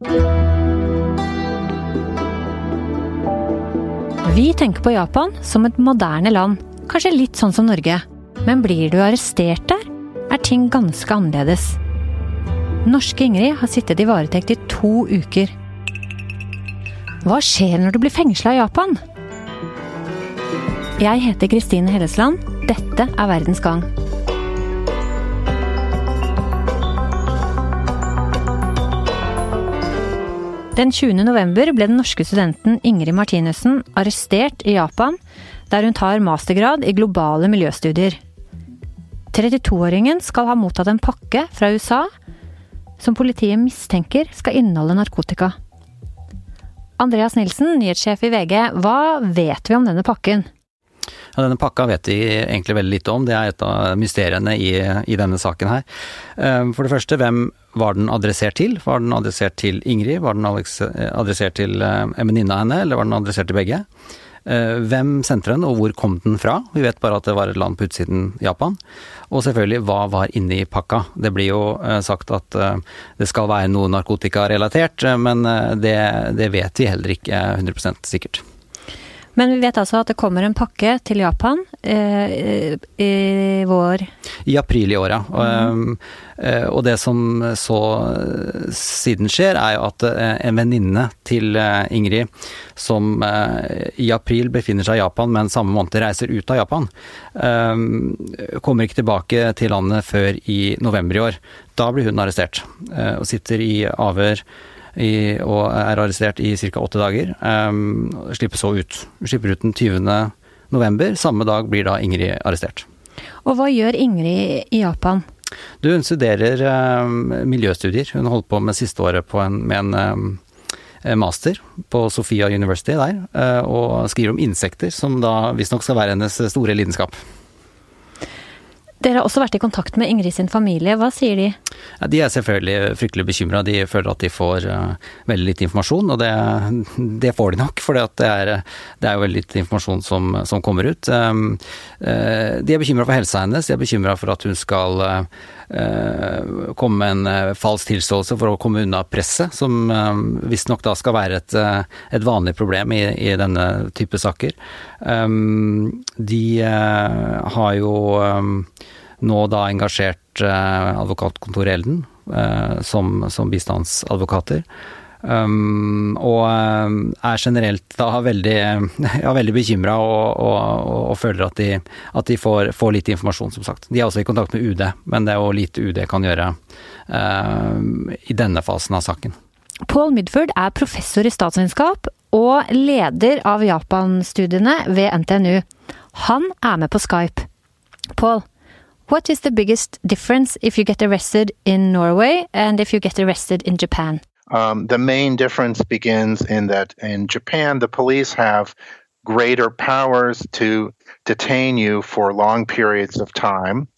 Vi tenker på Japan som et moderne land, kanskje litt sånn som Norge. Men blir du arrestert der, er ting ganske annerledes. Norske Ingrid har sittet i varetekt i to uker. Hva skjer når du blir fengsla i Japan? Jeg heter Kristine Hellesland. Dette er Verdens gang. Den 20. november ble den norske studenten Ingrid Martinussen arrestert i Japan, der hun tar mastergrad i globale miljøstudier. 32-åringen skal ha mottatt en pakke fra USA som politiet mistenker skal inneholde narkotika. Andreas Nilsen, nyhetssjef i VG, hva vet vi om denne pakken? Ja, denne pakka vet vi egentlig veldig lite om. Det er et av mysteriene i, i, denne saken her. Eh, for det første, hvem var den adressert til? Var den adressert til Ingrid? Var den adressert til eh, en venninne av henne, eller var den adressert til begge? Eh, hvem sendte den, og hvor kom den fra? Vi vet bare at det var et land på utsiden Japan. Og selvfølgelig, hva var inni pakka? Det blir jo sagt at det skal være noe narkotikarelatert, men det, det vet vi heller ikke 100% sikkert. Men vi vet altså at det kommer en pakke til Japan eh, i vår I april i år, ja. Mm. Eh, og det som så siden skjer, er jo at eh, en venninne til eh, Ingrid, som i april befinner seg i Japan, men samme måned reiser ut av Japan, kommer ikke tilbake til landet før i november i år. Da blir hun arrestert og sitter i avhør i, og er arrestert i ca. åtte dager. Um, slipper så ut. Slipper ut den 20. november. Samme dag blir da Ingrid arrestert. Og hva gjør Ingrid i Japan? Du, hun studerer um, miljøstudier. Hun holdt på med siste året på en, med en um, master på Sofia University der, uh, og skriver om insekter, som da visstnok skal være hennes store lidenskap. Dere har også vært i kontakt med Ingrid sin familie. Hva sier de? Ja, de er selvfølgelig fryktelig bekymra. De føler at de får uh, veldig lite informasjon, og det, det får de nok. For det det er jo veldig lite informasjon som, som kommer ut. Um, uh, de er bekymra for helsa hennes. De er bekymra for at hun skal uh, komme med en falsk tilståelse for å komme unna presset, som visstnok da skal være et, et vanlig problem i, i, denne type saker. Um, de har jo um, nå da engasjert eh, advokatkontoret Elden eh, som, som bistandsadvokater. Um, og um, er generelt da veldig, ja, veldig bekymra og, og, og, føler at de, at de får, får, lite informasjon, som sagt. De er også i kontakt med UD, men det er jo lite UD kan gjøre uh, i denne fasen av saken. Paul Midford er professor i statsvitenskap og leder av Japan-studiene ved NTNU. Han er med på Skype. Paul, What is the biggest difference if you get arrested in Norway and if you get arrested in Japan? Um, the main difference begins in that in Japan, the police have greater powers to detain you for long periods of time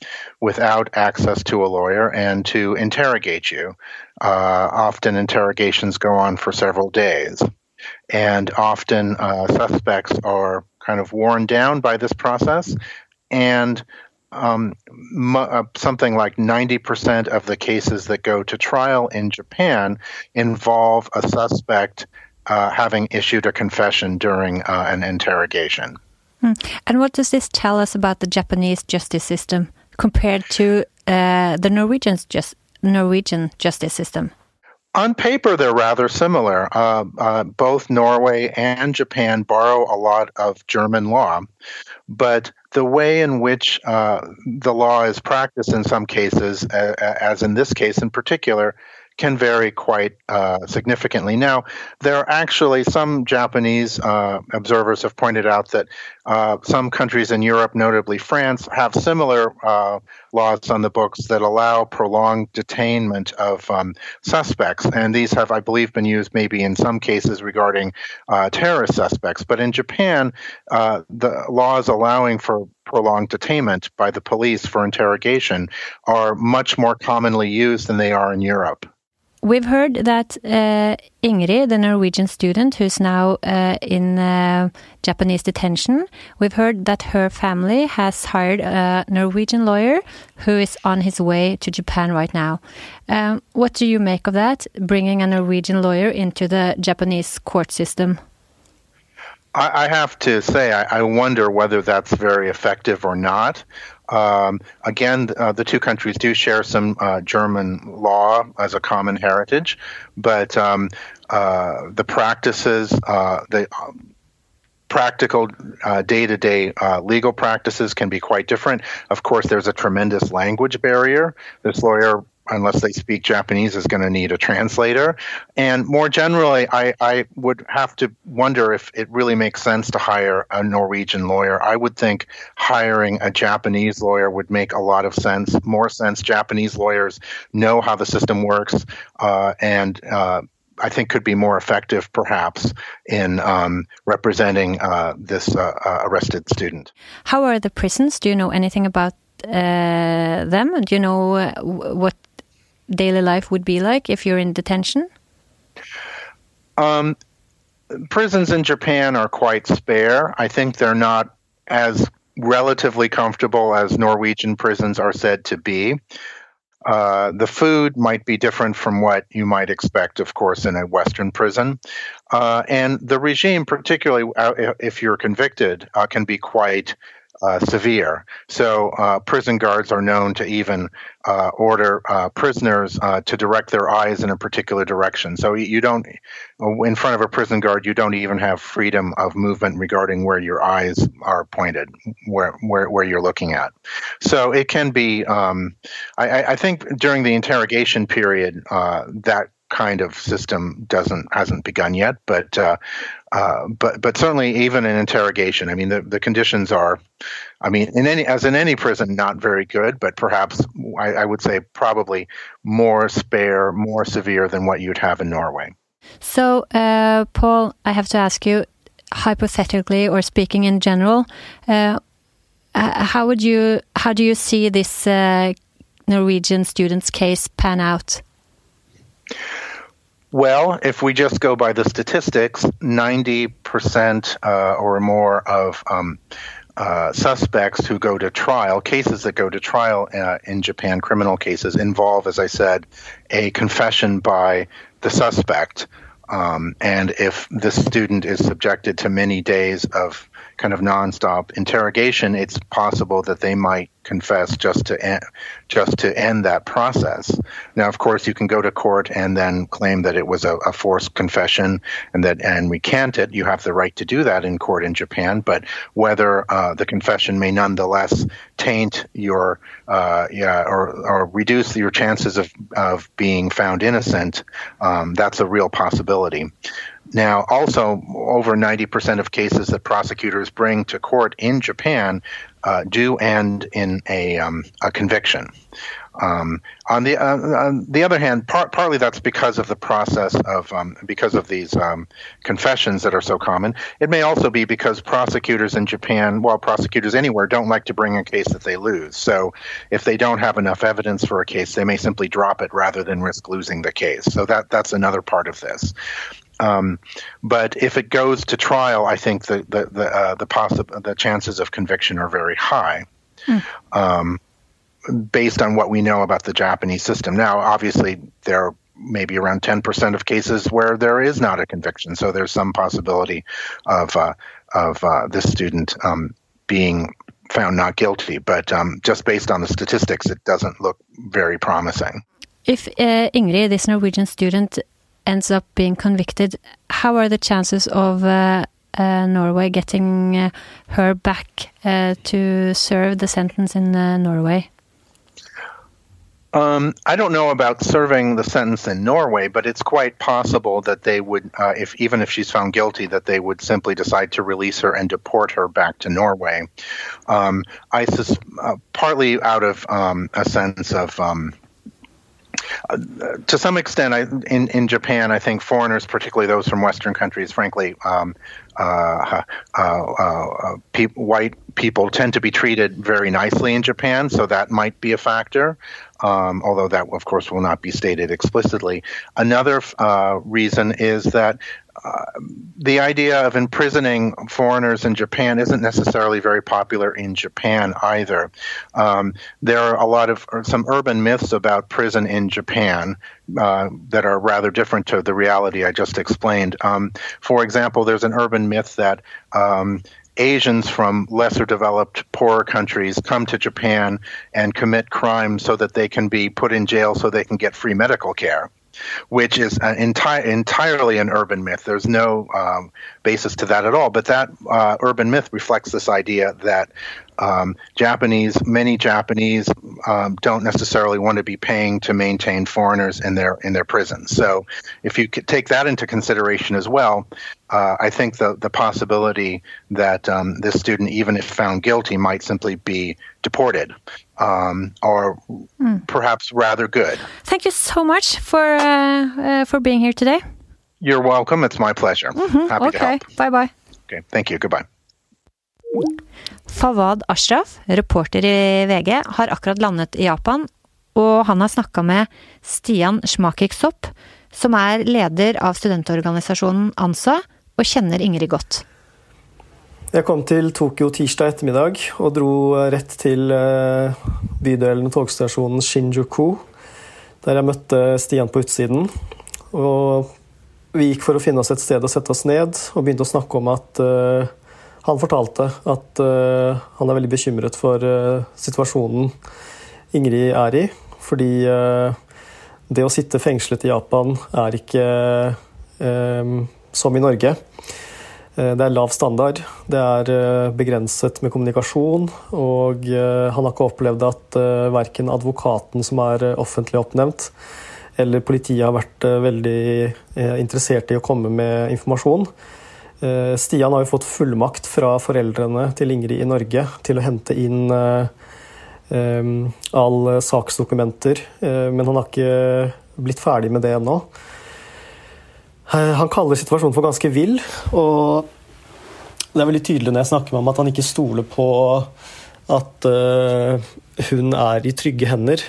without access to a lawyer and to interrogate you. Uh, often interrogations go on for several days. And often uh, suspects are kind of worn down by this process and um, uh, something like 90% of the cases that go to trial in Japan involve a suspect uh, having issued a confession during uh, an interrogation. Hmm. And what does this tell us about the Japanese justice system compared to uh, the Norwegian, just, Norwegian justice system? On paper, they're rather similar. Uh, uh, both Norway and Japan borrow a lot of German law, but the way in which uh, the law is practiced in some cases, as in this case in particular, can vary quite uh, significantly. Now, there are actually some Japanese uh, observers have pointed out that uh, some countries in Europe, notably France, have similar uh, laws on the books that allow prolonged detainment of um, suspects. And these have, I believe, been used maybe in some cases regarding uh, terrorist suspects. But in Japan, uh, the laws allowing for prolonged detainment by the police for interrogation are much more commonly used than they are in Europe. We've heard that uh, Ingrid, the Norwegian student who's now uh, in uh, Japanese detention, we've heard that her family has hired a Norwegian lawyer who is on his way to Japan right now. Um, what do you make of that, bringing a Norwegian lawyer into the Japanese court system? I, have to say, I wonder whether that's very effective or not. Um, again, uh, the two countries do share some uh, German law as a common heritage, but um, uh, the practices, uh, the um, practical day to day legal practices can be quite different. Of course, there's a tremendous language barrier. This lawyer unless they speak Japanese, is going to need a translator. And more generally, I, I would have to wonder if it really makes sense to hire a Norwegian lawyer. I would think hiring a Japanese lawyer would make a lot of sense, more sense. Japanese lawyers know how the system works, uh, and uh, I think could be more effective, perhaps, in um, representing uh, this uh, uh, arrested student. How are the prisons? Do you know anything about uh, them? Do you know what daily life would be like if you're in detention? Um, prisons in Japan are quite spare. I think they're not as relatively comfortable as Norwegian prisons are said to be. Uh, the food might be different from what you might expect, of course, in a Western prison. Uh, and the regime, particularly uh, if you're convicted, uh, can be quite severe. So uh, prison guards are known to even uh, order uh, prisoners uh, to direct their eyes in a particular direction. So you don't, uh, in front of a prison guard, you don't even have freedom of movement regarding where your eyes are pointed, where where, where you're looking at. So it can be. Um, I, I, think during the interrogation period, that kind of system doesn't hasn't begun yet, but uh, uh, but but certainly even in interrogation, I mean the, the conditions are, I mean in any as in any prison, not very good, but perhaps I, I would say probably more spare, more severe than what you'd have in Norway. So, uh, Paul, I have to ask you, hypothetically or speaking in general, uh, how would you how do you see this uh, Norwegian student's case pan out? Well, if we just go by the statistics, 90% uh, or more of um, uh, suspects who go to trial, cases that go to trial uh, in Japan, criminal cases, involve, as I said, a confession by the suspect. Um, and if the student is subjected to many days of kind of nonstop interrogation, it's possible that they might confess just to end, just to end that process. Now, of course, you can go to court and then claim that it was a, a, forced confession and that and recant it. You have the right to do that in court in Japan, but whether uh, the confession may nonetheless taint your uh, yeah or, or reduce your chances of of being found innocent, um, that's a real possibility. Now, also, over 90% of cases that prosecutors bring to court in Japan uh, do end in a, um, a conviction. Um, on the uh, on the other hand, par- partly that's because of the process of um, because of these um, confessions that are so common. It may also be because prosecutors in Japan, well, prosecutors anywhere, don't like to bring a case that they lose. So if they don't have enough evidence for a case, they may simply drop it rather than risk losing the case. So that that's another part of this. Um, but if it goes to trial, I think the the the uh, the, possi- the chances of conviction are very high, hmm. um, based on what we know about the Japanese system. Now, obviously, there are maybe around ten percent of cases where there is not a conviction, so there's some possibility of uh, of uh, this student um, being found not guilty. But um, just based on the statistics, it doesn't look very promising. If uh, Ingrid, this Norwegian student, ends up being convicted, how are the chances of uh, uh, Norway getting uh, her back uh, to serve the sentence in uh, Norway? Um, I don't know about serving the sentence in Norway, but it's quite possible that they would, uh, if even if she's found guilty, that they would simply decide to release her and deport her back to Norway. Um, partly out of um, a sense of um, Uh, to some extent, I, in in Japan, I think foreigners, particularly those from Western countries, frankly, um, uh, uh, uh, pe- white people tend to be treated very nicely in Japan, so that might be a factor. Um, although that, of course, will not be stated explicitly. Another reason is that the idea of imprisoning foreigners in Japan isn't necessarily very popular in Japan either. Um, there are a lot of some urban myths about prison in Japan uh, that are rather different to the reality I just explained. Um, for example, there's an urban myth that um, Asians from lesser developed, poorer countries come to Japan and commit crimes so that they can be put in jail so they can get free medical care which is an enti- entirely an urban myth. There's no um, basis to that at all. But that uh, urban myth reflects this idea that um, Japanese, many Japanese, um, don't necessarily want to be paying to maintain foreigners in their in their prisons. So, if you take that into consideration as well, uh, I think the the possibility that um, this student, even if found guilty, might simply be deported, um, or mm. perhaps rather good. Thank you so much for uh, uh, for being here today. You're welcome. It's my pleasure. Mm -hmm. Happy okay. to help. Bye bye. Okay. Thank you. Goodbye. Fawad Ashraf, reporter i VG, har akkurat landet i Japan, og han har snakka med Stian Schmakik Sopp, som er leder av studentorganisasjonen ANSA, og kjenner Ingrid godt. Jeg kom til Tokyo tirsdag ettermiddag og dro rett til eh, bydelen og togstasjonen Shinjuku, der jeg møtte Stian på utsiden. Og vi gikk for å finne oss et sted å sette oss ned, og begynte å snakke om at uh, han fortalte at uh, han er veldig bekymret for uh, situasjonen Ingrid er i. Fordi uh, det å sitte fengslet i Japan er ikke som i Norge. Det er lav standard, det er begrenset med kommunikasjon, og han har ikke opplevd at verken advokaten som er offentlig oppnevnt, eller politiet har vært veldig interessert i å komme med informasjon. Eh, Stian har jo fått fullmakt fra foreldrene til Ingrid i Norge til å hente inn eh, eh, alle saksdokumenter, men han har ikke blitt ferdig med det ennå. Han kaller situasjonen for ganske vill, og det er veldig tydelig når jeg snakker med ham at han ikke stoler på at hun er i trygge hender.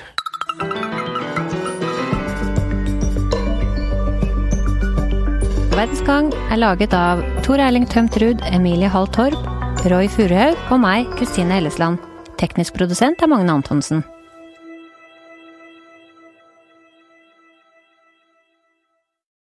Verdensgang er laget av Tor Erling Tømt Ruud, Emilie Hall Torp, Roy Furuhaug og meg, Kristine Ellesland. Teknisk produsent er Magne Antonsen.